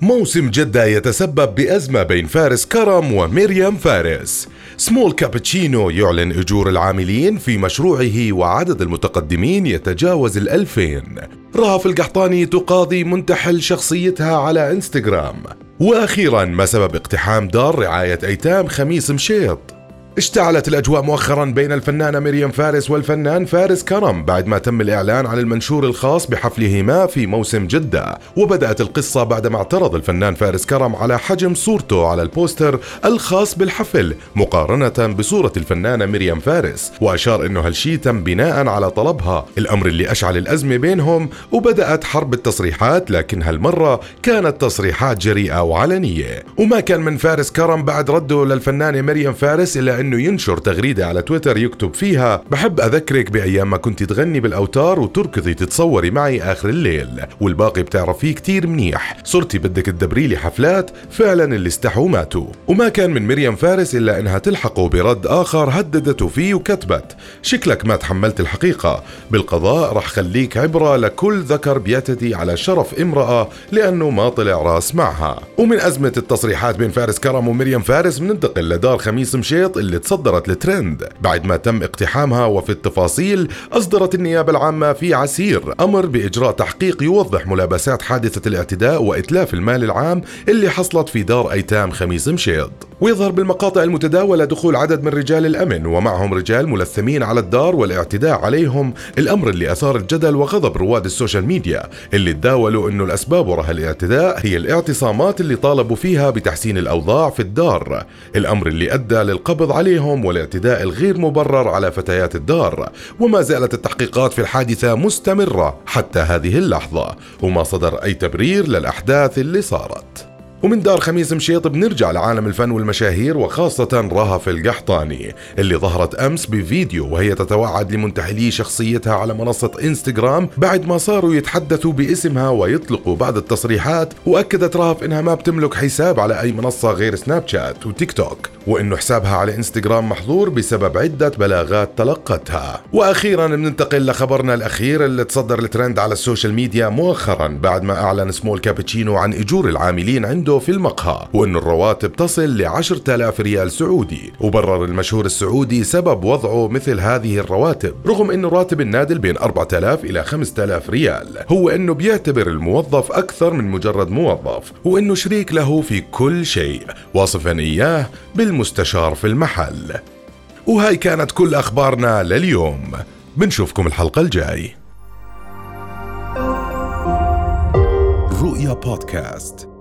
موسم جدة يتسبب بأزمة بين فارس كرم وميريام فارس. سمول كابتشينو يعلن أجور العاملين في مشروعه وعدد المتقدمين يتجاوز الألفين. رهف القحطاني تقاضي منتحل شخصيتها على إنستغرام. وأخيرا ما سبب اقتحام دار رعاية أيتام خميس مشيط. اشتعلت الأجواء مؤخرا بين الفنانة مريم فارس والفنان فارس كرم بعد ما تم الإعلان عن المنشور الخاص بحفلهما في موسم جدة. وبدأت القصة بعدما اعترض الفنان فارس كرم على حجم صورته على البوستر الخاص بالحفل مقارنة بصورة الفنانة مريم فارس. وأشار أنه هالشي تم بناء على طلبها. الأمر اللي أشعل الأزمة بينهم وبدأت حرب التصريحات لكن هالمرة كانت تصريحات جريئة وعلنية. وما كان من فارس كرم بعد رده للفنانة مريم فارس إلا أنه ينشر تغريدة على تويتر يكتب فيها بحب أذكرك بأيام ما كنت تغني بالأوتار وتركضي تتصوري معي آخر الليل والباقي بتعرفيه كتير منيح صرتي بدك تدبري لي حفلات فعلا اللي استحوا ماتوا. وما كان من مريم فارس إلا إنها تلحقه برد آخر هددته فيه وكتبت شكلك ما تحملت الحقيقة بالقضاء رح خليك عبره لكل ذكر بيعتدي على شرف امرأة لأنه ما طلع راس معها. ومن أزمة التصريحات بين فارس كرم ومريم فارس بننتقل لدار خميس مشيط اللي تصدرت الترند بعد ما تم اقتحامها وفي التفاصيل أصدرت النيابة العامة في عسير أمر بإجراء تحقيق يوضح ملابسات حادثة الاعتداء وإتلاف المال العام اللي حصلت في دار أيتام خميس مشيط. ويظهر بالمقاطع المتداولة دخول عدد من رجال الأمن ومعهم رجال ملثمين على الدار والاعتداء عليهم الأمر اللي أثار الجدل وغضب رواد السوشيال ميديا اللي تداولوا أنه الأسباب وراء الاعتداء هي الاعتصامات اللي طالبوا فيها بتحسين الأوضاع في الدار. الأمر اللي أدى للقبض عليهم والاعتداء الغير مبرر على فتيات الدار وما زالت التحقيقات في الحادثة مستمرة حتى هذه اللحظة. وما صدر أي تبرير للأحداث اللي صارت. ومن دار خميس مشيط بنرجع لعالم الفن والمشاهير وخاصة رهف القحطاني اللي ظهرت أمس بفيديو وهي تتوعد لمنتحلي شخصيتها على منصة إنستغرام بعد ما صاروا يتحدثوا باسمها ويطلقوا بعض التصريحات وأكدت رهف إنها ما بتملك حساب على أي منصة غير سناب شات وتيك توك وإنه حسابها على إنستغرام محظور بسبب عدة بلاغات تلقتها. وأخيرا بننتقل لخبرنا الأخير اللي تصدر الترند على السوشيال ميديا مؤخرا بعد ما أعلن سمول كابتشينو عن أجور العاملين عنده في المقهى وأن الرواتب تصل ل 10000 ريال سعودي. وبرر المشهور السعودي سبب وضعه مثل هذه الرواتب رغم أن راتب النادل بين 4000 إلى 5000 ريال. هو أنه بيعتبر الموظف أكثر من مجرد موظف وأنه شريك له في كل شيء. واصفا إياه بالمستشار في المحل. وهاي كانت كل أخبارنا لليوم. بنشوفكم الحلقة الجاي. رؤيا بودكاست.